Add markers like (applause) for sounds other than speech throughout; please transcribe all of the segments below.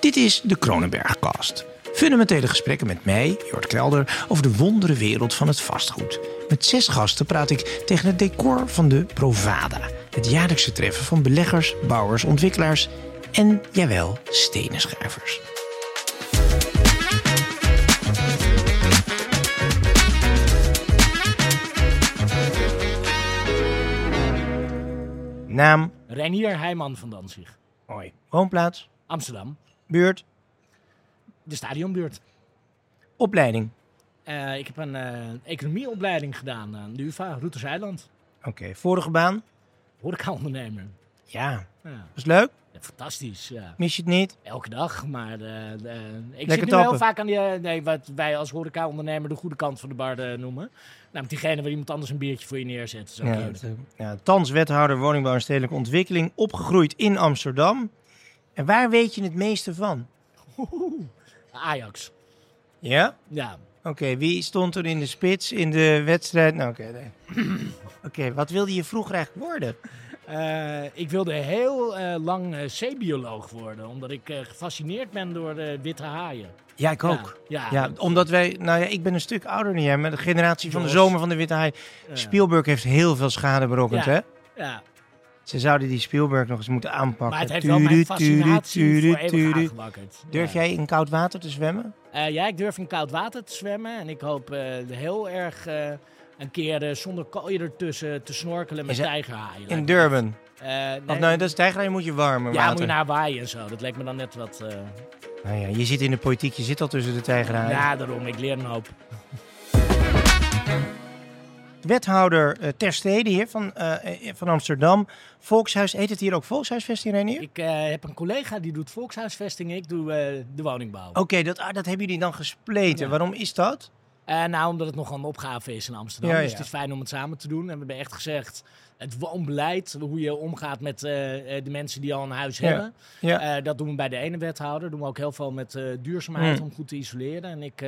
Dit is de Kronenbergcast. Fundamentele gesprekken met mij, Jort Kelder, over de wondere wereld van het vastgoed. Met zes gasten praat ik tegen het decor van de Provada. Het jaarlijkse treffen van beleggers, bouwers, ontwikkelaars en, jawel, stenenschrijvers. Naam, Reinier Heijman van Danzig. mooi. Woonplaats, Amsterdam. Buurt, De stadionbuurt. opleiding. Eh, ik heb een eh, economieopleiding gedaan aan de UvA, Routers Eiland. Oké, vorige baan? Horeca-ondernemer. Ja, Ja. was leuk. Ja, fantastisch, ja. Mis je het niet? Elke dag, maar eh, ik Lekker zit nu heel vaak aan die, nee, wat wij als horeca-ondernemer de goede kant van de bar noemen. Namelijk diegene waar iemand anders een biertje voor je neerzet. Zo Ja, het, ja, thans wethouder woningbouw en stedelijke ontwikkeling, opgegroeid in Amsterdam. En waar weet je het meeste van? Ajax. Ja? Ja, Oké, wie stond er in de spits in de wedstrijd? Nou, oké. nee. (clears throat) Oké, wat wilde je vroeger eigenlijk worden? Eh, ik wilde heel eh, lang eh, zeebioloog worden, omdat ik gefascineerd ben door witte haaien. Ja, ik ook. Ja, Ja, omdat wij, nou ja, ik ben een stuk ouder dan jij, met de generatie van de zomer van de Witte Haai. Spielberg heeft heel veel schade berokkend, Ja. hè? Ja, Ze zouden die Spielberg nog eens moeten aanpakken. maar het heeft wel mijn fascinatie voor eeuwig aangewakkerd. Durf jij in koud water te zwemmen? Eh, ja, ik durf in koud water te zwemmen. En ik hoop eh, heel erg eh, een keer zonder kooien ertussen te snorkelen met tijgerhaaien. In Lijkt Durban. Nee, Of nou, dat is tijgerhaai moet je warmer ja, water. moet je naar waaien en zo. Dat leek me dan net wat... Nou ja, je zit in de politiek, je zit al tussen de tijgerhaaien. ja, daarom. Ik leer een hoop. Wethouder eh, Ter Stede hier van, eh, eh, van Amsterdam. Volkshuis, heet het hier ook Volkshuisvesting, Renier? Ik eh, heb een collega die doet volkshuisvesting. Ik doe eh, de woningbouw. Oké, dat, ah, dat hebben jullie dan gespleten. Ja. Waarom is dat? Eh, nou, omdat het nogal een opgave is in Amsterdam. Ja, Dus het is fijn om het samen te doen. En we hebben echt gezegd, het woonbeleid, hoe je omgaat met eh, eh, de mensen die al een huis Ja. hebben. Ja. Dat doen we bij de ene wethouder. Doen we ook heel veel met duurzaamheid Hmm. om goed te isoleren. En ik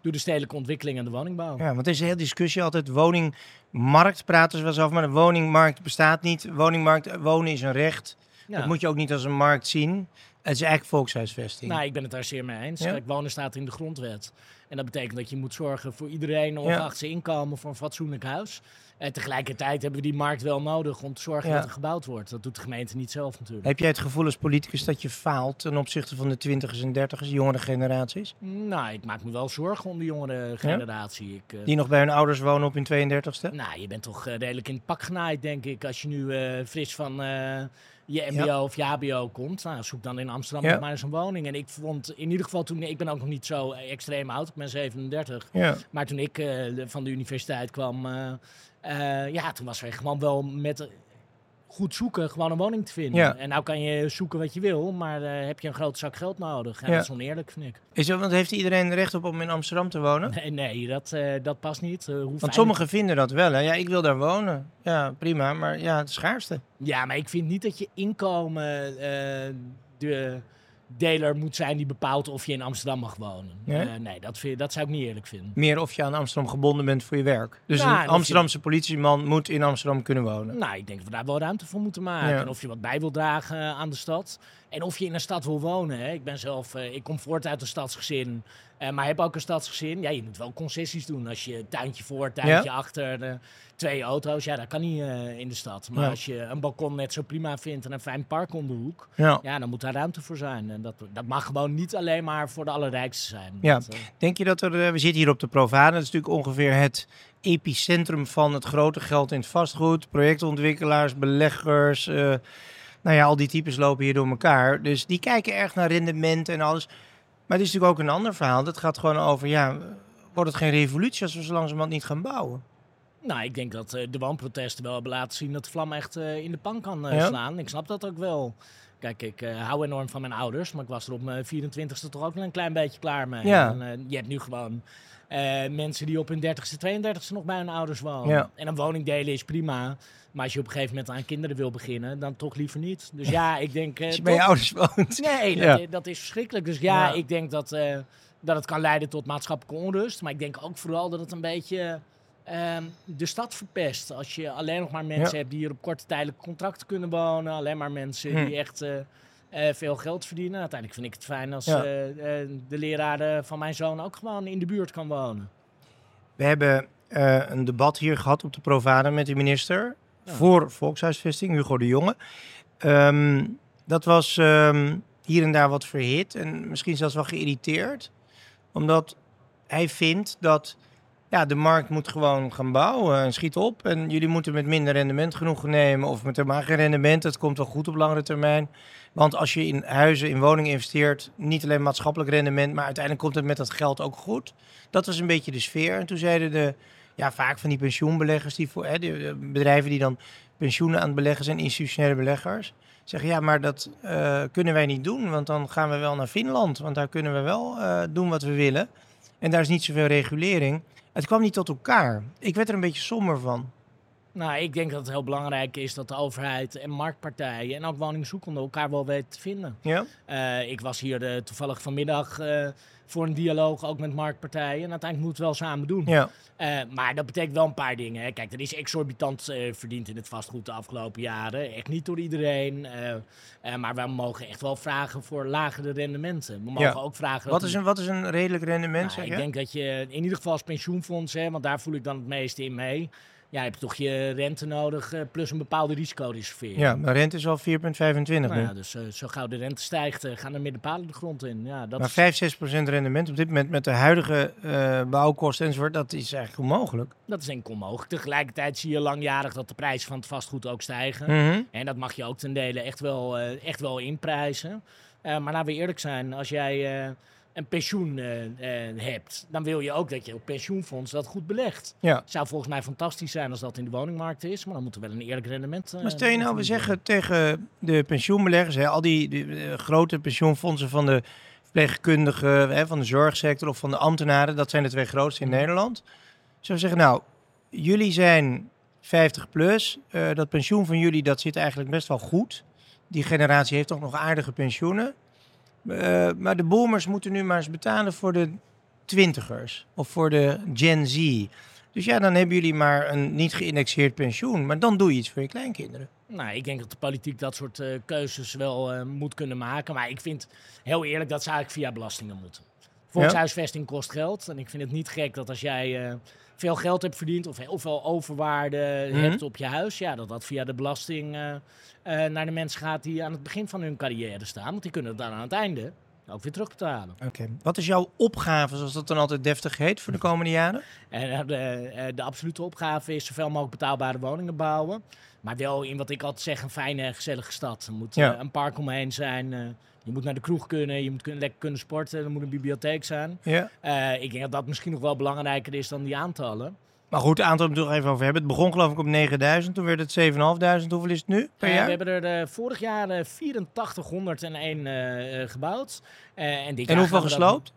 doe de stedelijke ontwikkeling en de woningbouw. ja, want er is een hele discussie altijd. Woningmarkt praten ze wel eens over, maar de woningmarkt bestaat niet. Woningmarkt, wonen is een recht. Ja. Dat moet je ook niet als een markt zien. Het is eigenlijk volkshuisvesting. Nou, ik ben het daar zeer mee eens. Kijk, wonen staat in de grondwet. En dat betekent dat je moet zorgen voor iedereen, ongeacht zijn inkomen, voor een fatsoenlijk huis. En tegelijkertijd hebben we die markt wel nodig om te zorgen dat er gebouwd wordt. Dat doet de gemeente niet zelf natuurlijk. Heb jij het gevoel als politicus dat je faalt ten opzichte van de twintigers en dertigers, jongere generaties? Nou, ik maak me wel zorgen om de jongere generatie. Ik, eh, Die nog bij hun ouders wonen op hun 32ste? Nou, je bent toch eh, redelijk in het pak genaaid, denk ik. Als je nu eh, fris van je mbo Ja. of je hbo komt. Nou, zoek dan in Amsterdam Ja. maar eens een woning. En ik vond in ieder geval toen... Ik ben ook nog niet zo extreem oud. Ik ben 37. Ja. Maar toen ik eh, van de universiteit kwam... eh, eh, ja, toen was er gewoon wel met... Goed zoeken, gewoon een woning te vinden. Ja. En nou kan je zoeken wat je wil, maar eh, heb je een grote zak geld nodig. Ja. dat is oneerlijk, vind ik. Is dat, want heeft iedereen recht op om in Amsterdam te wonen? Nee, nee dat, eh, dat past niet. Eh, Want sommigen vinden dat wel. Hè? Ja, ik wil daar wonen. Ja, prima. Maar ja, het schaarste. Ja, maar ik vind niet dat je inkomen de deler moet zijn die bepaalt of je in Amsterdam mag wonen. Ja? Eh, nee, dat, vind, dat zou ik niet eerlijk vinden. Meer of je aan Amsterdam gebonden bent voor je werk. Dus een je- Amsterdamse politieman moet in Amsterdam kunnen wonen. Nou, ik denk dat we daar wel ruimte voor moeten maken. Ja. En of je wat bij wil dragen aan de stad. En of je in een stad wil wonen. Hè. Ik ben zelf, eh, ik kom voort uit een stadsgezin. Eh, maar heb ook een stadsgezin. Ja, je moet wel concessies doen. Als je tuintje voor, tuintje achter, eh, twee auto's. Ja, dat kan niet eh, in de stad. Maar Ja. als je een balkon net zo prima vindt en een fijn park om de hoek. Ja. Ja, dan moet daar ruimte voor zijn. En dat, dat mag gewoon niet alleen maar voor de allerrijkste zijn. Ja. Dat, Denk je dat er... we zitten hier op de Provada. Dat is natuurlijk ongeveer het epicentrum van het grote geld in het vastgoed. Projectontwikkelaars, beleggers. nou ja, al die types lopen hier door elkaar. Dus die kijken erg naar rendement en alles. Maar het is natuurlijk ook een ander verhaal. Dat gaat gewoon over, ja, wordt het geen revolutie als we zo langzamerhand niet gaan bouwen? nou, ik denk dat eh, de woonprotesten wel hebben laten zien dat de vlam echt eh, in de pan kan eh, Ja. slaan. Ik snap dat ook wel. Kijk, ik hou enorm van mijn ouders, maar ik was er op mijn 24ste toch ook wel een klein beetje klaar mee. Ja. En, je hebt nu gewoon mensen die op hun 30ste, 32ste nog bij hun ouders wonen. Ja. En een woning delen is prima. Maar als je op een gegeven moment aan kinderen wil beginnen, dan toch liever niet. Dus ja, ik denk... eh, Als je bij je ouders woont. Nee, (laughs) dat, Ja. eh, dat is verschrikkelijk. Dus ja, Ja. ik denk dat, eh, dat het kan leiden tot maatschappelijke onrust. Maar ik denk ook vooral dat het een beetje ehm, de stad verpest. Als je alleen nog maar mensen Ja. hebt die hier op korte tijdelijke contracten kunnen wonen. Alleen maar mensen Hm. die echt eh, eh, veel geld verdienen. Uiteindelijk vind ik het fijn als Ja. eh, eh, de leraar van mijn zoon ook gewoon in de buurt kan wonen. We hebben een debat hier gehad op de Provada met de minister Ja. voor volkshuisvesting, Hugo de Jonge. Ehm, dat was ehm, hier en daar wat verhit en misschien zelfs wel geïrriteerd. Omdat hij vindt dat ja, de markt moet gewoon gaan bouwen en schiet op. En jullie moeten met minder rendement genoegen nemen of met helemaal geen rendement. Het komt wel goed op langere termijn. Want als je in huizen, in woningen investeert, niet alleen maatschappelijk rendement, maar uiteindelijk komt het met dat geld ook goed. Dat was een beetje de sfeer. En toen zeiden de, ja, vaak van die pensioenbeleggers, die voor, hè, de, de bedrijven die dan pensioenen aan het beleggen zijn, institutionele beleggers, zeggen ja, maar dat eh, kunnen wij niet doen, want dan gaan we wel naar Finland, want daar kunnen we wel eh, doen wat we willen. En daar is niet zoveel regulering. Het kwam niet tot elkaar. Ik werd er een beetje somber van. Nou, ik denk dat het heel belangrijk is dat de overheid en marktpartijen en ook woningzoekenden elkaar wel weten te vinden. Ja? Eh, ik was hier eh, toevallig vanmiddag eh, voor een dialoog ook met marktpartijen. En uiteindelijk moeten we het wel samen doen. Ja. Maar dat betekent wel een paar dingen. Hè. Kijk, er is exorbitant verdiend in het vastgoed de afgelopen jaren. Echt niet door iedereen. maar we mogen echt wel vragen voor lagere rendementen. We mogen Ja. ook vragen... Wat is, een, wat is een redelijk rendement, nou, zeg ik je? denk dat je in ieder geval als pensioenfonds, hè, want daar voel ik dan het meeste in mee. Ja, heb je toch je rente nodig eh, plus een bepaalde risicoreservering. Ja, maar rente is al 4,25 nu. Nou ja, dus eh, zo gauw de rente stijgt, eh, gaan er meer de palen de grond in. Ja, dat maar is- 5, 6 procent rendement op dit moment met de huidige bouwkosten enzovoort, dat is eigenlijk onmogelijk. Dat is denk ik onmogelijk. Tegelijkertijd zie je langjarig dat de prijzen van het vastgoed ook stijgen. Mhm. En dat mag je ook ten dele echt wel, echt wel inprijzen. Maar laten we eerlijk zijn, als jij een pensioen eh, eh, hebt, dan wil je ook dat je op pensioenfonds dat goed belegt. Ja. Het zou volgens mij fantastisch zijn als dat in de woningmarkt is, maar dan moet er wel een eerlijk rendement. eh, Maar stel je nou, we zeggen tegen de pensioenbeleggers, hè, al die, die, grote pensioenfondsen van de verpleegkundigen, hè, van de zorgsector of van de ambtenaren, dat zijn de twee grootste in Mhm. Nederland. We zeggen, nou, jullie zijn 50 plus, eh, dat pensioen van jullie dat zit eigenlijk best wel goed. Die generatie heeft toch nog aardige pensioenen. Eh, maar de boomers moeten nu maar eens betalen voor de twintigers of voor de Gen Z. Dus ja, dan hebben jullie maar een niet geïndexeerd pensioen. Maar dan doe je iets voor je kleinkinderen. Nou, ik denk dat de politiek dat soort eh, keuzes wel eh, moet kunnen maken. Maar ik vind heel eerlijk dat ze eigenlijk via belastingen moeten. Volkshuisvesting kost geld. En ik vind het niet gek dat als jij eh, veel geld hebt verdiend of heel veel overwaarde Mhm. hebt op je huis, ja, dat dat via de belasting eh, eh, naar de mensen gaat die aan het begin van hun carrière staan. Want die kunnen het dan aan het einde ook weer terugbetalen. Oké. Wat is jouw opgave, zoals dat dan altijd deftig heet, voor de komende jaren? En eh, de, eh, de absolute opgave is zoveel mogelijk betaalbare woningen bouwen. Maar wel in wat ik altijd zeg, een fijne gezellige stad. Er moet Ja. eh, een park omheen zijn. je moet naar de kroeg kunnen, je moet kunnen, lekker kunnen sporten. Er moet een bibliotheek zijn. Ja. Ik denk dat dat misschien nog wel belangrijker is dan die aantallen. Maar goed, het aantal moeten we nog even over hebben. Het begon geloof ik op 9000, toen werd het 7500. Hoeveel is het nu per Eh, jaar? we hebben er eh, vorig jaar eh 8401 eh, eh, gebouwd. Eh, en dit En jaar hoeveel gesloopt?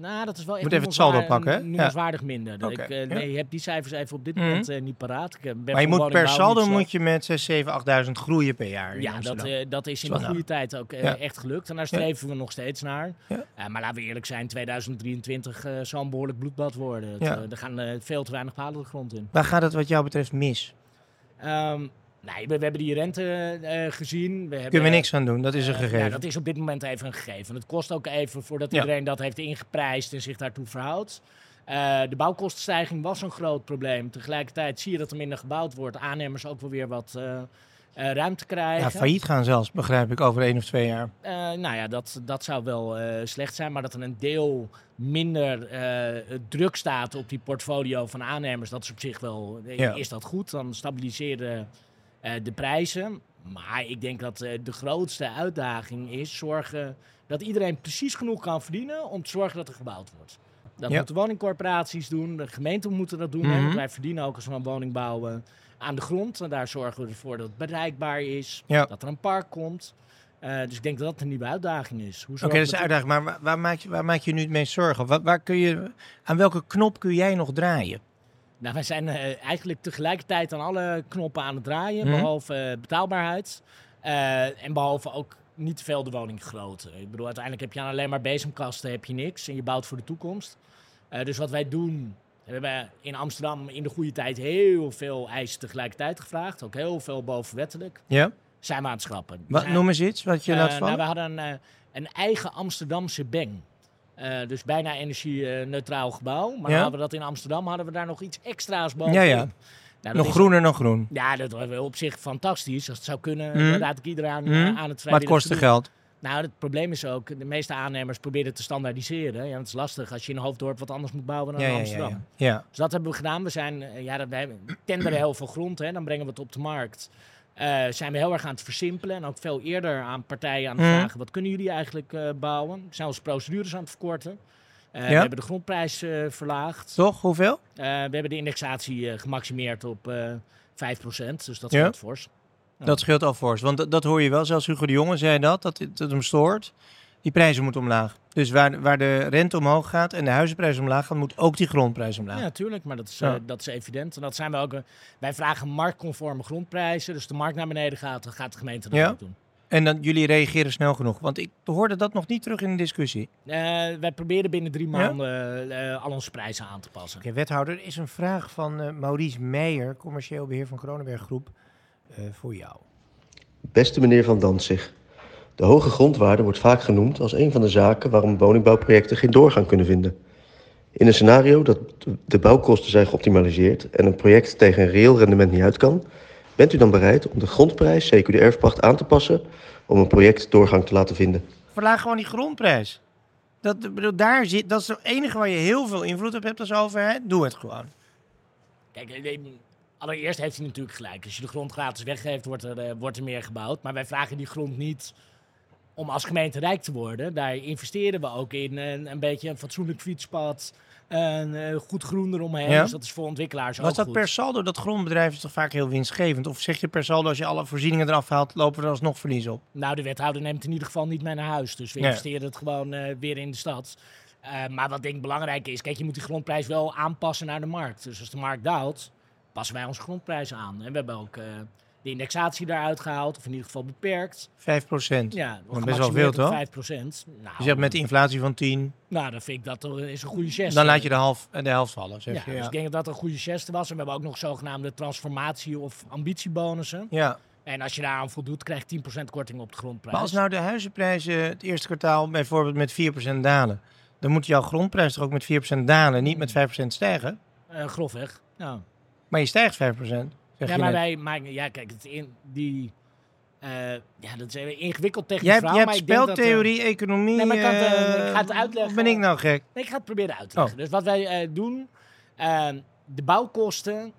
Nou, dat is wel echt Moet even het saldo pakken, hè? Noemenswaardig minder. Ik, eh, nee, je hebt die cijfers even op dit Mhm. moment eh, niet paraat. Ik eh, ben Maar je moet per saldo moet je met 6, 7, 8000 groeien per jaar Ja, dat, eh, dat is in de goede tijd ook eh, echt gelukt. En daar streven we nog steeds naar. Ja. Eh, maar laten we eerlijk zijn, 2023 eh, zal een behoorlijk bloedbad worden. Eh, er gaan eh, veel te weinig palen de grond in. Waar gaat het wat jou betreft mis? Ehm, nee, we, we hebben die rente eh, gezien. We hebben, Kunnen we niks aan doen, dat is een eh, gegeven. Ja, dat is op dit moment even een gegeven. Het kost ook even voordat Ja. iedereen dat heeft ingeprijsd en zich daartoe verhoudt. Eh, de bouwkostenstijging was een groot probleem. Tegelijkertijd zie je dat er minder gebouwd wordt. Aannemers ook wel weer wat eh, eh, ruimte krijgen. ja, failliet gaan zelfs, begrijp ik, over één of twee jaar. Eh, nou ja, dat, dat zou wel eh, slecht zijn. Maar dat er een deel minder eh, druk staat op die portfolio van aannemers, dat is op zich wel, eh, Ja. is dat goed. Dan stabiliseren eh, de prijzen. Maar ik denk dat eh, de grootste uitdaging is zorgen dat iedereen precies genoeg kan verdienen om te zorgen dat er gebouwd wordt. Dat Ja. moeten woningcorporaties doen, de gemeenten moeten dat doen. Mhm. wij verdienen ook als we een woning bouwen aan de grond. En daar zorgen we ervoor dat het bereikbaar is, Ja. dat er een park komt. Eh, dus ik denk dat dat een nieuwe uitdaging is. Oké, dat is de uitdaging. Maar waar, waar maak je, waar maak je nu het meest zorgen? Waar, waar kun je, aan welke knop kun jij nog draaien? Nou, wij zijn eh, eigenlijk tegelijkertijd aan alle knoppen aan het draaien, Mhm. behalve eh, betaalbaarheid. Eh, en behalve ook niet te veel de woning grootte. Ik bedoel, uiteindelijk heb je aan alleen maar bezemkasten heb je niks en je bouwt voor de toekomst. Dus wat wij doen, we hebben in Amsterdam in de goede tijd heel veel eisen tegelijkertijd gevraagd. Ook heel veel bovenwettelijk. Ja? zijn we aan het schrappen. Wat, noem eens iets wat je laat vallen. Nou, we hadden een, een eigen Amsterdamse bang. Uh, dus bijna energie-neutraal gebouw. Maar ja? hadden we dat in Amsterdam, hadden we daar nog iets extra's boven. Ja, ja. Nou, nog groener dan groen. Ja, dat was op zich fantastisch. Als het zou kunnen, mm. raad ik iedereen mm. aan het Maar het kostte geld. Nou, het probleem is ook, de meeste aannemers proberen te standaardiseren. Ja, het is lastig als je in een hoofddorp wat anders moet bouwen dan ja, in Amsterdam. Ja, Dus dat hebben we gedaan. We zijn, ja, we tenderen heel veel grond, hè, dan brengen we het op de markt. Uh, zijn we heel erg aan het versimpelen en ook veel eerder aan partijen aan het Mhm. vragen: wat kunnen jullie eigenlijk uh, bouwen? We zijn onze procedures aan het verkorten. Uh, We hebben de grondprijs verlaagd. Toch? Hoeveel? we hebben de indexatie gemaximeerd op 5%, dus dat scheelt fors. Ja. Dat scheelt al fors, want dat, hoor je wel. Zelfs Hugo de Jonge zei dat, dat het, het hem stoort. Die prijzen moeten omlaag. Dus waar, waar de rente omhoog gaat en de huizenprijs omlaag gaat, moet ook die grondprijs omlaag. Ja, natuurlijk, maar dat is, ja. uh, dat is evident. En dat zijn we ook. Uh, wij vragen marktconforme grondprijzen. Dus de markt naar beneden gaat, dan gaat de gemeente dat ja. ook doen. En dan jullie reageren snel genoeg. Want ik hoorde dat nog niet terug in de discussie. Uh, wij proberen binnen drie maanden ja? al onze prijzen aan te passen. Okay, wethouder, er is een vraag van Maurice Meijer, commercieel beheer van Kronenberg Groep, voor jou. Beste meneer Van Danzig. De hoge grondwaarde wordt vaak genoemd als een van de zaken waarom woningbouwprojecten geen doorgang kunnen vinden. In een scenario dat de bouwkosten zijn geoptimaliseerd en een project tegen een reëel rendement niet uit kan, bent u dan bereid om de grondprijs, CQ de erfpacht, aan te passen om een project doorgang te laten vinden? Verlaag gewoon die grondprijs. Dat, bedoel, daar zit, dat is het enige waar je heel veel invloed op hebt als overheid. Doe het gewoon. Kijk, allereerst heeft hij natuurlijk gelijk. Als je de grond gratis weggeeft, wordt er, uh, wordt er meer gebouwd. Maar wij vragen die grond niet om als gemeente rijk te worden. Daar investeren we ook in een, een beetje een fatsoenlijk fietspad. Een uh, goed groen eromheen. Ja. Dus dat is voor ontwikkelaars Was ook dat goed. per saldo? Dat grondbedrijf is toch vaak heel winstgevend? Of zeg je per saldo, als je alle voorzieningen eraf haalt, lopen er alsnog verlies op? Nou, de wethouder neemt in ieder geval niet mee naar huis. Dus we investeren het gewoon uh, weer in de stad. Uh, maar wat denk ik belangrijk is, kijk, je moet die grondprijs wel aanpassen naar de markt. Dus als de markt daalt, passen wij onze grondprijs aan. En we hebben ook uh, de indexatie daaruit gehaald, of in ieder geval beperkt. 5 procent. Ja, Maar best wel veel, toch? 5 procent. Nou, Je zegt met de inflatie van 10, nou, dan vind ik dat toch is een goede geste. dan laat je de, half, eh, de helft vallen, zeg Ja, je. dus ik denk dat dat een goede geste was. En we hebben ook nog zogenaamde transformatie- of ambitiebonussen. ja. En als je daaraan voldoet, krijg je 10% korting op de grondprijs. Maar als nou de huizenprijzen het eerste kwartaal bijvoorbeeld met 4% dalen, dan moet jouw grondprijs toch ook met 4% dalen, niet met 5% stijgen? Uh, grofweg, ja. Maar je stijgt 5%. Ja, je maar wij, maar, ja, kijk, het in, die, uh, ja, dat is ingewikkeld technisch Jij verhaal. jij hebt maar ik denk dat, uh, speltheorie, economie. Nee, maar ik kan het, uh, eh, ik ga het uitleggen. Ben ik nou gek? Nee, ik ga het proberen uit te leggen. Oh. Dus wat wij doen, uh, de bouwkosten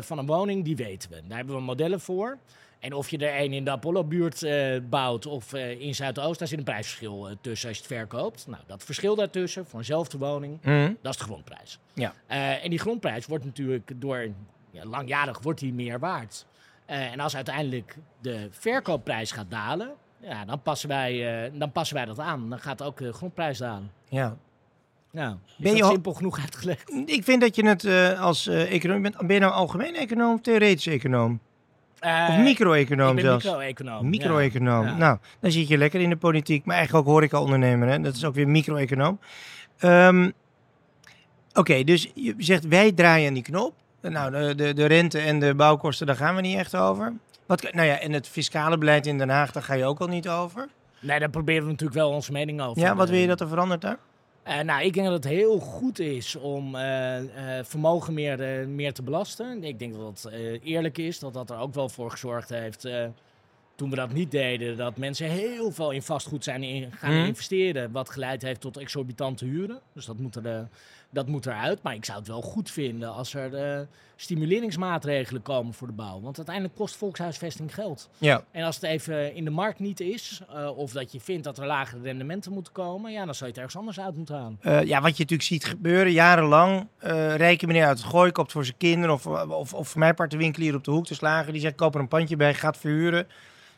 van een woning, die weten we. Daar hebben we modellen voor. En of je er een in de Apollo-buurt bouwt of in Zuidoost, daar zit een prijsverschil tussen als je het verkoopt. Nou, dat verschil daartussen voor eenzelfde woning, Mhm. dat is de grondprijs. Ja. En die grondprijs wordt natuurlijk door, ja, langjarig wordt die meer waard. Uh, en als uiteindelijk de verkoopprijs gaat dalen, ja, dan, passen wij, uh, dan passen wij dat aan. Dan gaat ook de grondprijs dalen. Ja. Nou, Ben je al- simpel genoeg uitgelegd? Ik vind dat je het eh, als eh, econoom bent. Ben je nou algemeen econoom of theoretisch econoom? Of micro-econoom zelfs? micro-econoom. Micro-econoom. Ja. Nou, dan zit je lekker in de politiek, maar eigenlijk ook horeca-ondernemer. Hè? Dat is ook weer micro-econoom. Ehm, Oké, dus je zegt wij draaien aan die knop. Nou, de, de, de rente en de bouwkosten, daar gaan we niet echt over. Wat, nou ja, en het fiscale beleid in Den Haag, daar ga je ook al niet over. Nee, daar proberen we natuurlijk wel onze mening over. Ja, wat Eh, wil je dat er verandert daar? Eh, nou, ik denk dat het heel goed is om eh, eh, vermogen meer, eh, meer te belasten. Ik denk dat het eh, eerlijk is, dat dat er ook wel voor gezorgd heeft. eh, toen we dat niet deden, dat mensen heel veel in vastgoed zijn in, gaan Mhm. investeren. Wat geleid heeft tot exorbitante huren. Dus dat moet, er, eh, dat moet eruit. Maar ik zou het wel goed vinden als er eh, stimuleringsmaatregelen komen voor de bouw. Want uiteindelijk kost volkshuisvesting geld. Ja, En als het even in de markt niet is, eh, of dat je vindt dat er lagere rendementen moeten komen, ja, dan zou je het ergens anders uit moeten halen. Eh, ja, wat je natuurlijk ziet gebeuren, jarenlang. rijke meneer uit het gooi koopt voor zijn kinderen. Of, of, of voor mijn part de winkelier op de hoek te slagen. Die zegt, koop er een pandje bij, gaat verhuren.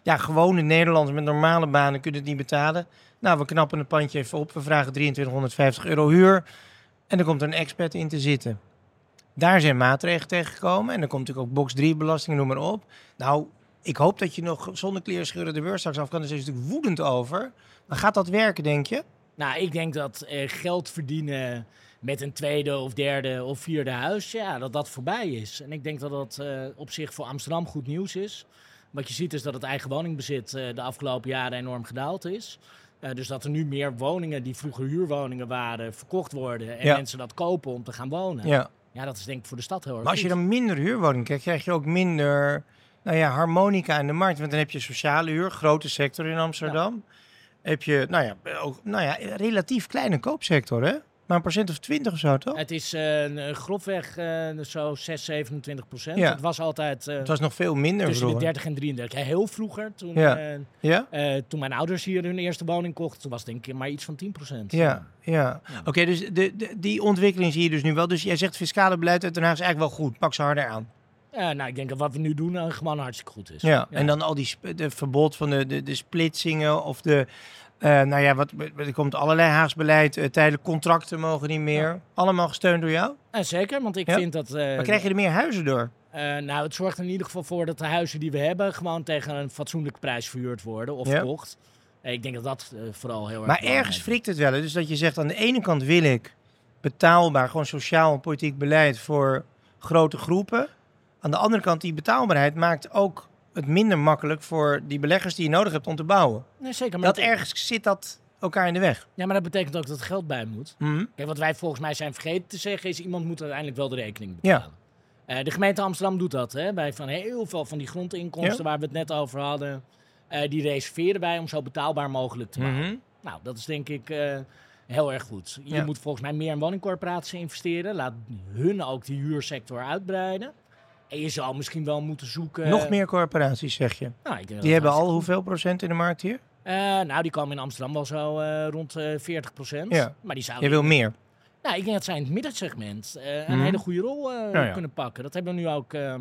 Ja, gewone Nederlanders met normale banen kunnen het niet betalen. Nou, we knappen een pandje even op. We vragen 2350 euro huur. En dan komt er een expert in te zitten. Daar zijn maatregelen tegengekomen. En dan komt natuurlijk ook box 3 belasting, noem maar op. Nou, ik hoop dat je nog zonder kleerscheuren de beurs straks af kan. Daar ze natuurlijk woedend over. Maar gaat dat werken, denk je? Nou, ik denk dat eh, geld verdienen met een tweede of derde of vierde huis, ja, dat dat voorbij is. En ik denk dat dat eh, op zich voor Amsterdam goed nieuws is. Wat je ziet is dat het eigen woningbezit eh, de afgelopen jaren enorm gedaald is. Eh, dus dat er nu meer woningen die vroeger huurwoningen waren, verkocht worden. En Ja. mensen dat kopen om te gaan wonen. Ja. Ja, dat is denk ik voor de stad heel erg Maar als je dan minder huurwoningen krijgt, krijg je ook minder nou ja, harmonica in de markt. Want dan heb je sociale huur, grote sector in Amsterdam. Heb je, nou ja, ook, nou ja, relatief kleine koopsector, hè? Maar een procent of twintig of zo, toch? Het is een grofweg eh, zo 6, 27 procent. Ja. Het was altijd eh, Het was nog veel minder tussen de vroeger. 30 en 33. Ja, heel vroeger, toen, Ja. eh, Ja? eh, toen mijn ouders hier hun eerste woning kochten, toen was het denk ik maar iets van 10 procent. Ja, ja. Ja. Oké, dus de, de, die ontwikkeling zie je dus nu wel. Dus jij zegt fiscale beleid uit Den Haag is eigenlijk wel goed. Pak ze harder aan. Ja, nou, ik denk dat wat we nu doen gewoon hartstikke goed is. Ja, en dan al die sp- de verbod van de, de, de splitsingen of de... eh, nou ja, wat, er komt allerlei Haags beleid. eh, tijdelijk contracten mogen niet meer. Allemaal gesteund door jou. En zeker, want ik Ja? vind dat... eh, Maar krijg je er meer huizen door? eh, nou, het zorgt er in ieder geval voor dat de huizen die we hebben... gewoon tegen een fatsoenlijke prijs verhuurd worden of verkocht. Eh, ik denk dat dat eh, vooral heel erg Maar ergens is. frikt het wel. hè? Dus dat je zegt, aan de ene kant wil ik betaalbaar, gewoon sociaal en politiek beleid voor grote groepen. Aan de andere kant, die betaalbaarheid maakt ook het minder makkelijk voor die beleggers die je nodig hebt om te bouwen. Nee, zeker. Maar Dat ergens zit dat elkaar in de weg. Ja, maar dat betekent ook dat er geld bij moet. Mhm. Kijk, wat wij volgens mij zijn vergeten te zeggen is... iemand moet uiteindelijk wel de rekening Ja. betalen. Eh, de gemeente Amsterdam doet dat. Hè, bij van heel veel van die grondinkomsten Ja. waar we het net over hadden... eh, die reserveren wij om zo betaalbaar mogelijk te maken. Mhm. Nou, dat is denk ik eh, heel erg goed. Je Ja. moet volgens mij meer in woningcorporaties investeren. Laat hun ook die huursector uitbreiden. En je zou misschien wel moeten zoeken... Nog meer corporaties, zeg je. Nou, ik denk dat Die hebben al hoeveel procent in de markt hier? Eh, nou, die komen in Amsterdam wel zo eh, rond eh 40 procent. Ja. Maar die zouden... Je wil meer. Nou, ik denk dat zij in het middensegment een Mhm. hele goede rol Ja, kunnen pakken. Dat hebben we nu ook ehm,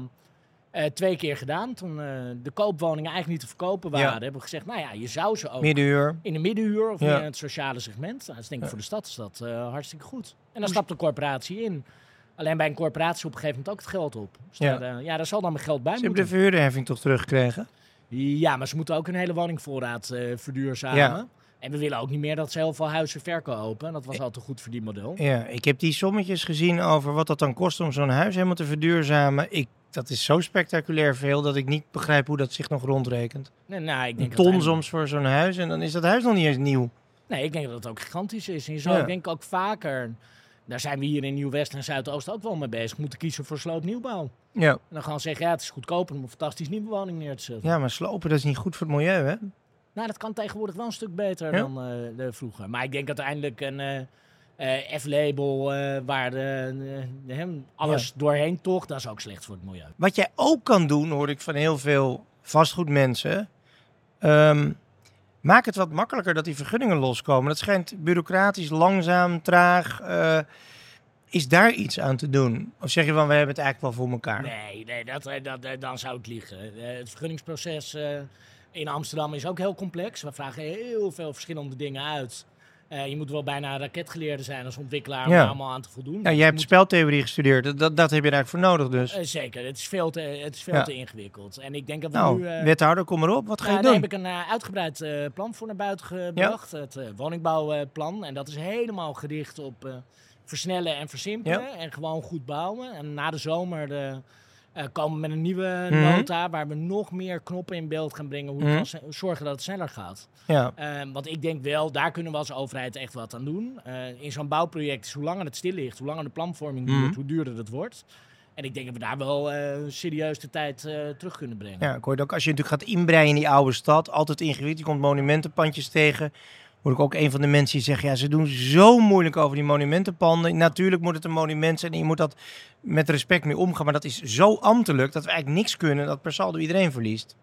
eh, twee keer gedaan. Toen de koopwoningen eigenlijk niet te verkopen waren, Ja. hebben we gezegd, nou ja, je zou ze ook Middenhuur. in de middenhuur of in het sociale segment. Nou, dat is denk ik voor de stad is dat hartstikke goed. En dan stapt de corporatie in. Alleen bij een corporatie op een gegeven moment ook het geld op. Dus Ja. daar, eh, ja, daar zal dan mijn geld bij Ze hebben moeten. de verhuurderheffing toch teruggekregen? Ja, maar ze moeten ook een hele woningvoorraad eh, verduurzamen. Ja. En we willen ook niet meer dat ze heel veel huizen verkopen. Dat was altijd goed voor die model. Ja, ik heb die sommetjes gezien over wat dat dan kost om zo'n huis helemaal te verduurzamen. Ik, dat is zo spectaculair veel dat ik niet begrijp hoe dat zich nog rondrekent. Nee, nou, ik Een denk ton uiteindelijk- soms voor zo'n huis en dan is dat huis nog niet eens nieuw. Nee, ik denk dat het ook gigantisch is. En je zou Ja. ik denk ook vaker, daar zijn we hier in Nieuw-West en Zuidoost ook wel mee bezig, moeten kiezen voor sloopnieuwbouw. Ja. En dan gaan zeggen, ja, het is goedkoper om een fantastisch nieuwe woning neer te zetten. ja, maar slopen dat is niet goed voor het milieu, hè? Nou, dat kan tegenwoordig wel een stuk beter Ja? dan eh, de vroeger. Maar ik denk uiteindelijk een eh, eh, F-label waar de, hem alles doorheen toch, dat is ook slecht voor het milieu. Wat jij ook kan doen, hoor ik van heel veel vastgoedmensen. ehm, maak het wat makkelijker dat die vergunningen loskomen. Dat schijnt bureaucratisch, langzaam, traag. eh, is daar iets aan te doen? Of zeg je van, we hebben het eigenlijk wel voor elkaar? Nee, nee dat, eh, dat, eh, dan zou het liegen. Het vergunningsproces in Amsterdam is ook heel complex. We vragen heel veel verschillende dingen uit. Eh, je moet wel bijna raketgeleerde zijn als ontwikkelaar om Ja. daar allemaal aan te voldoen. Ja, Dus jij je hebt moet- speltheorie gestudeerd. Dat, dat, heb je daar eigenlijk voor nodig dus. Eh, zeker, het is veel te, het is veel Ja. te ingewikkeld. En ik denk dat we nou, nu... eh, wethouder, kom maar op. Wat ga nou, je daar doen? heb ik een uitgebreid plan voor naar buiten gebracht. Het woningbouwplan. En dat is helemaal gericht op versnellen en versimpelen. En gewoon goed bouwen. En na de zomer de, eh, komen we met een nieuwe Mhm. nota... waar we nog meer knoppen in beeld gaan brengen... hoe Mhm. we se- zorgen dat het sneller gaat. Ja. Eh, want ik denk wel, daar kunnen we als overheid echt wat aan doen. Eh, in zo'n bouwproject is hoe langer het stil ligt... hoe langer de planvorming Mhm. duurt, hoe duurder het wordt. En ik denk dat we daar wel serieus de tijd terug kunnen brengen. ja, ik hoorde ook als je natuurlijk gaat inbreien in die oude stad, altijd ingewikkeld. Je komt monumentenpandjes tegen. Hoor ik ook een van de mensen die zeggen, ja, ze doen zo moeilijk over die monumentenpanden. Natuurlijk moet het een monument zijn en je moet dat met respect mee omgaan. Maar dat is zo ambtelijk dat we eigenlijk niks kunnen dat per saldo iedereen verliest.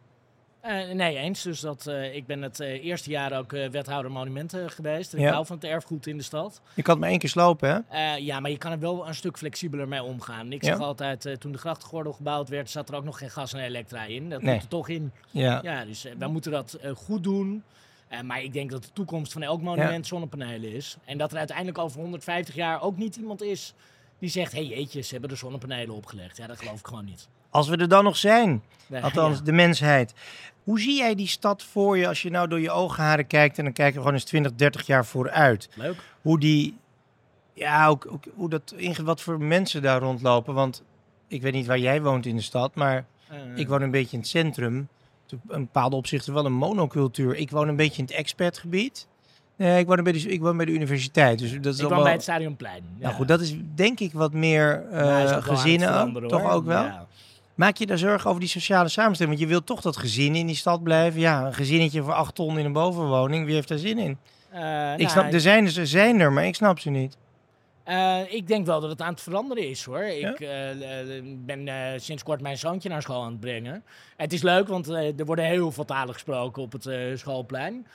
Eh, nee, eens. Dus dat, eh, ik ben het eh, eerste jaar ook wethouder monumenten geweest. En Ja. Ik hou van het erfgoed in de stad. Je kan het maar één keer slopen, hè? Ja, maar je kan er wel een stuk flexibeler mee omgaan. Ik Ja. zeg altijd, toen de grachtgordel gebouwd werd, zat er ook nog geen gas en elektra in. Dat Nee. moet er toch in. Ja. Ja, dus wij moeten dat goed doen. Eh, maar ik denk dat de toekomst van elk monument zonnepanelen is. En dat er uiteindelijk over 150 jaar ook niet iemand is die zegt... hé hey, jeetje, ze hebben er zonnepanelen opgelegd. Ja, dat geloof ik gewoon niet. Als we er dan nog zijn, Nee, althans ja. de mensheid. Hoe zie jij die stad voor je als je nou door je oogharen kijkt en dan kijken we gewoon eens 20, 30 jaar vooruit? Leuk. hoe die, ja, ook, ook hoe dat, wat voor mensen daar rondlopen. Want ik weet niet waar jij woont in de stad, maar Eh, ik woon een beetje in het centrum. In bepaalde opzichten wel een monocultuur. Ik woon een beetje in het expertgebied. Nee, ik woon bij de, ik woon bij de universiteit. Dus dat is Ik woon wel... bij het Stadionplein. Nou goed, dat is denk ik wat meer het gezinnen. Toch hoor. ook wel? Ja. Maak je daar zorgen over die sociale samenstelling? Want je wilt toch dat gezinnen in die stad blijven. Ja, een gezinnetje voor acht ton in een bovenwoning. Wie heeft daar zin in? Eh, ik nou, snap, er zijn, er zijn er, maar ik snap ze niet. Eh, ik denk wel dat het aan het veranderen is hoor. Ja? Ik eh, eh, ben sinds kort mijn zoontje naar school aan het brengen. Het is leuk, want er worden heel veel talen gesproken op het schoolplein.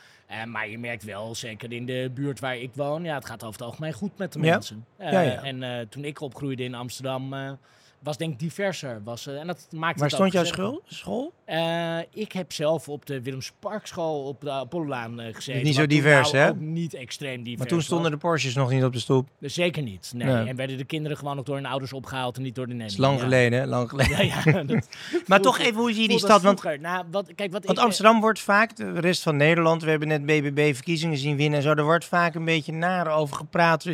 Maar je merkt wel, zeker in de buurt waar ik woon, ja, het gaat over het algemeen goed met de mensen. Ja, ja. En toen ik opgroeide in Amsterdam, was denk ik diverser. Was, eh, en dat maakt Waar stond jouw school? school? Eh, ik heb zelf op de Willems Parkschool op de Apollolaan eh, gezeten. niet zo divers, nou hè? Ook niet extreem divers Maar toen stonden was. de Porsches nog niet op de stoep. Dus Zeker niet. Nee. Nee. En werden de kinderen gewoon nog door hun ouders opgehaald en niet door de nanny. lang Ja. geleden, hè? Lang geleden. Ja, ja, (laughs) dat Maar toch even, hoe zie je die stad? Want. Nou, wat, kijk, wat want ik, Amsterdam wordt vaak, de rest van Nederland, we hebben net BBB-verkiezingen zien winnen en zo, er wordt vaak een beetje naar over gepraat.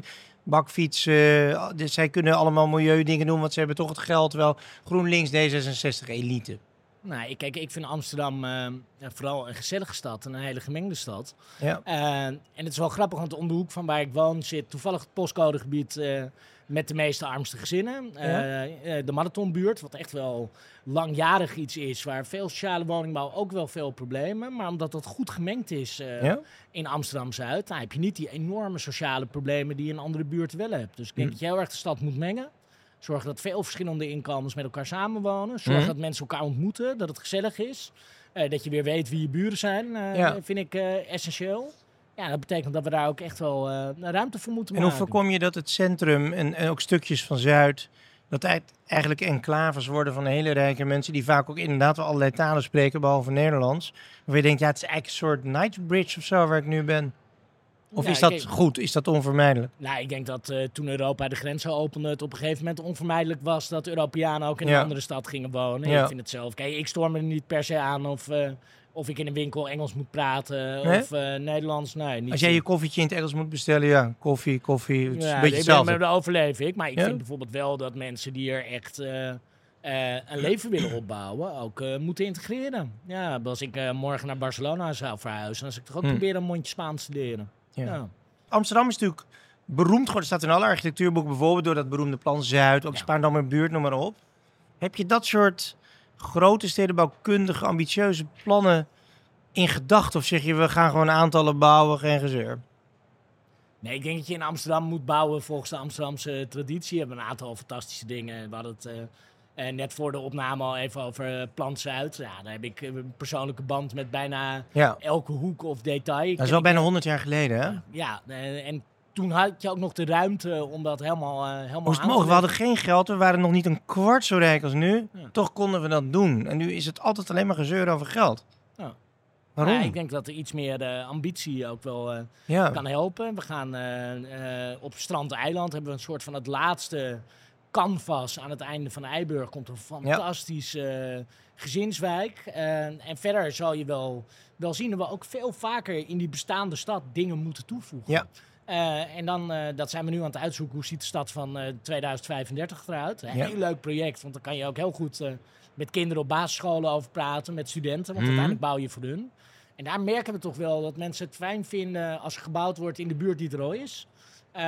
Bakfietsen, dus zij kunnen allemaal milieudingen doen, want ze hebben toch het geld wel. GroenLinks, D66, elite. Nou, ik, kijk, ik vind Amsterdam eh, ja, vooral een gezellige stad en een hele gemengde stad. Ja. Eh, en het is wel grappig, want om de hoek van waar ik woon zit toevallig het postcodegebied eh, met de meeste armste gezinnen. Eh, eh, de marathonbuurt, wat echt wel langjarig iets is, waar veel sociale woningbouw ook wel veel problemen. Maar omdat dat goed gemengd is eh, Ja? in Amsterdam-Zuid, dan heb je niet die enorme sociale problemen die je in andere buurten wel hebt. Dus ik denk Hm. dat je heel erg de stad moet mengen. Zorg dat veel verschillende inkomens met elkaar samenwonen. Zorg Mhm. dat mensen elkaar ontmoeten, dat het gezellig is. Dat je weer weet wie je buren zijn, Ja. vind ik essentieel. Ja, dat betekent dat we daar ook echt wel eh, ruimte voor moeten En hoe maken. voorkom je dat het centrum en, en ook stukjes van Zuid, dat eigenlijk enclaves worden van hele rijke mensen die vaak ook inderdaad wel allerlei talen spreken, behalve Nederlands. Waar je denkt, ja, het is eigenlijk een soort Knightsbridge of zo waar ik nu ben. Of Ja, is dat goed? Is dat onvermijdelijk? Nou, ik denk dat eh, toen Europa de grenzen opende, het op een gegeven moment onvermijdelijk was dat Europeanen ook in Ja. een andere stad gingen wonen. Ja. Ik vind het zelf. Kijk, ik storm er niet per se aan of, eh, of ik in een winkel Engels moet praten Nee? of eh, Nederlands. Nee, niet Als jij je koffietje in het Engels moet bestellen, ja, koffie, koffie, het is Ja, een beetje hetzelfde. daar overleef ik. Maar ik Ja? vind bijvoorbeeld wel dat mensen die er echt eh, eh, een leven willen opbouwen, ook moeten integreren. Ja, als ik morgen naar Barcelona zou verhuizen, dan zou ik toch ook Hm. proberen een mondje Spaans te leren. Ja. Ja. Amsterdam is natuurlijk beroemd geworden, staat in alle architectuurboeken, bijvoorbeeld door dat beroemde plan Zuid, ook Ja. Buurt, noem maar op. Heb je dat soort grote stedenbouwkundige, ambitieuze plannen in gedachten? Of zeg je, we gaan gewoon aantallen bouwen, geen gezeur? Nee, ik denk dat je in Amsterdam moet bouwen volgens de Amsterdamse traditie. We hebben een aantal fantastische dingen. We hadden het eh, net voor de opname al even over eh, Plan Zuid. Ja, daar heb ik een persoonlijke band met bijna Ja, elke hoek of detail. Dat is wel bijna 100 jaar geleden, hè? Ja, en toen had je ook nog de ruimte om dat helemaal, eh helemaal Moest aan te mogen. We hadden geen geld, we waren nog niet een kwart zo rijk als nu. Ja. Toch konden we dat doen. En nu is het altijd alleen maar gezeur over geld. Ja. Waarom? Ja, ik denk dat er iets meer ambitie ook wel eh, Ja. kan helpen. We gaan eh, op Strand Eiland hebben we een soort van het laatste canvas aan het einde van Eiburg. Komt een fantastische gezinswijk. En verder zal je wel, wel zien dat we ook veel vaker in die bestaande stad dingen moeten toevoegen. Ja. Eh, en dan, eh, dat zijn we nu aan het uitzoeken, hoe ziet de stad van eh 2035 eruit. Een Ja. heel leuk project, want dan kan je ook heel goed met kinderen op basisscholen over praten, met studenten, want Mhm. uiteindelijk bouw je voor hun. En daar merken we toch wel dat mensen het fijn vinden als er gebouwd wordt in de buurt die er al is.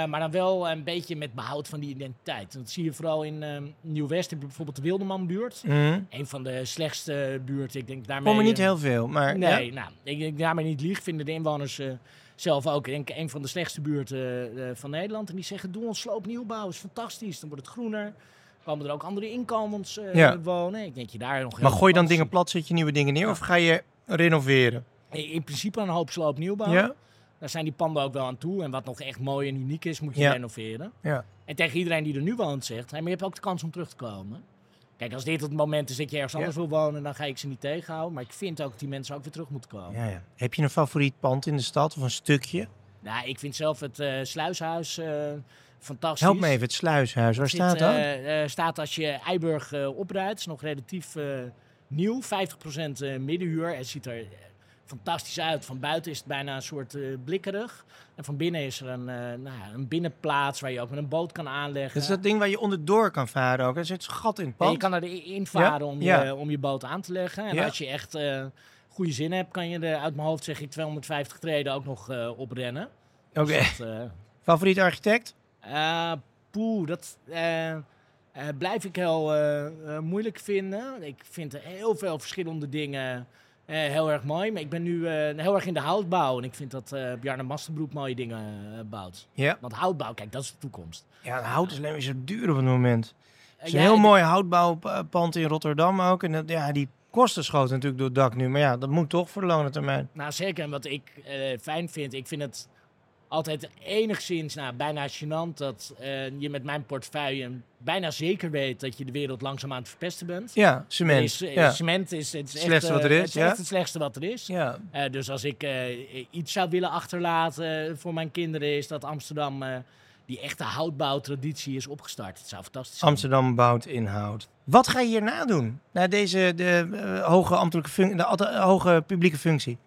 Maar dan wel een beetje met behoud van die identiteit. En dat zie je vooral in eh, Nieuw-West. Bijvoorbeeld de Wildemanbuurt. Mhm. Een van de slechtste buurten. Ik denk daarmee... Komen niet heel veel, maar Nee, ja. nou, ik denk daarmee niet lieg. Vinden de inwoners zelf ook. Ik denk een van de slechtste buurten eh, van Nederland. En die zeggen, doe ons sloopnieuwbouw. is fantastisch. Dan wordt het groener. Komen er ook andere inkomens eh, Ja. wonen. Ik denk je daar nog Maar gooi je dan dingen plat, zet je nieuwe dingen neer of ga je renoveren? In in principe een hoop sloopnieuwbouw. Ja? Daar zijn die panden ook wel aan toe. En wat nog echt mooi en uniek is, moet je renoveren. Ja. En tegen iedereen die er nu woont zegt, hey, maar je hebt ook de kans om terug te komen. Kijk, als dit het moment is dat je ergens anders wil wonen, dan ga ik ze niet tegenhouden. Maar ik vind ook dat die mensen ook weer terug moeten komen. Ja, ja. Heb je een favoriet pand in de stad of een stukje? Nou, ik vind zelf het eh, sluishuis eh, fantastisch. Help me even, het sluishuis. Waar Zit, staat dat? eh, staat als je Eiburg eh oprijdt. is nog relatief nieuw. 50% eh middenhuur. Het ziet er fantastisch uit. Van buiten is het bijna een soort uh, blikkerig. En van binnen is er een, uh, nou ja, een binnenplaats waar je ook met een boot kan aanleggen. Dat is dat ding waar je onderdoor kan varen ook. Er zit een gat in het pand. je kan erin varen om, Je, om je boot aan te leggen. En als je echt uh, goede zin hebt, kan je er uit mijn hoofd zeg ik 250 treden ook nog oprennen. Oké. Okay. Dus Favoriete architect? poeh, dat... blijf ik heel moeilijk vinden. Ik vind er heel veel verschillende dingen heel erg mooi. Maar ik ben nu uh, heel erg in de houtbouw. En ik vind dat uh, Bjarne Masterbroek mooie dingen bouwt. Ja. Want houtbouw, kijk, dat is de toekomst. Ja, hout is alleen maar zo duur op het moment. Het is een heel mooi houtbouwpand in Rotterdam ook. En dat, ja, die kosten schoten natuurlijk door het dak nu. Maar ja, dat moet toch voor de lange termijn. Nou, zeker. En wat ik fijn vind, ik vind het altijd enigszins, nou, bijna gênant dat uh, je met mijn portefeuille bijna zeker weet dat je de wereld langzaam aan het verpesten bent. Ja, cement. Is, ja. Cement is het, slechtste wat er is. Het, ja? het slechtste wat er is. Ja. Uh, dus als ik iets zou willen achterlaten voor mijn kinderen, is dat Amsterdam die echte houtbouwtraditie is opgestart. Het zou fantastisch zijn. Amsterdam bouwt inhoud. Wat ga je hierna doen? Na deze de, hoge ambtelijke functie, de, hoge publieke functie?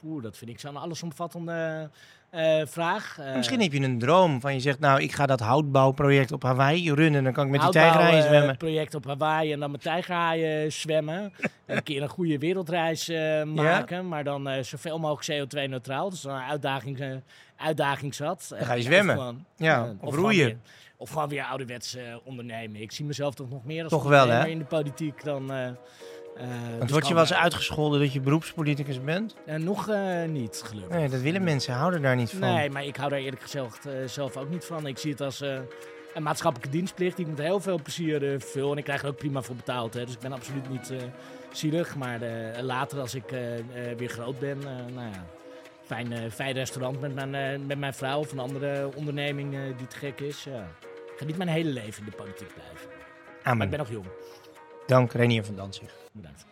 Poeh, dat vind ik zo'n allesomvattende uh, vraag. Uh, Misschien heb je een droom van je zegt, nou, ik ga dat houtbouwproject op Hawaii runnen. Dan kan ik met die tijgerhaaien zwemmen. project op Hawaii en dan met tijgerhaaien zwemmen. (laughs) een keer een goede wereldreis uh, maken, maar dan zoveel mogelijk CO2-neutraal. Dus dan een uitdaging, uitdaging zat. Dan ga je zwemmen. Of, gewoon, ja, of, roeien. of gewoon weer ouderwets ondernemen. Ik zie mezelf toch nog meer als toch wel, hè? in de politiek dan Want dus word je wel eens uitgescholden dat je beroepspoliticus bent? Uh, nog uh, niet, gelukkig. Nee, dat willen mensen, houden daar niet van. Nee, maar ik hou daar eerlijk gezegd zelf ook niet van. Ik zie het als een maatschappelijke dienstplicht die ik met heel veel plezier vervul. En ik krijg er ook prima voor betaald. Hè. Dus ik ben absoluut niet zielig. Maar later als ik weer groot ben, nou ja, fijn, fijn restaurant met mijn, met mijn vrouw of een andere onderneming die te gek is. Ja. Ik ga niet mijn hele leven in de politiek blijven. Amen. Maar ik ben nog jong. Dank Renier van Danzig. Bedankt.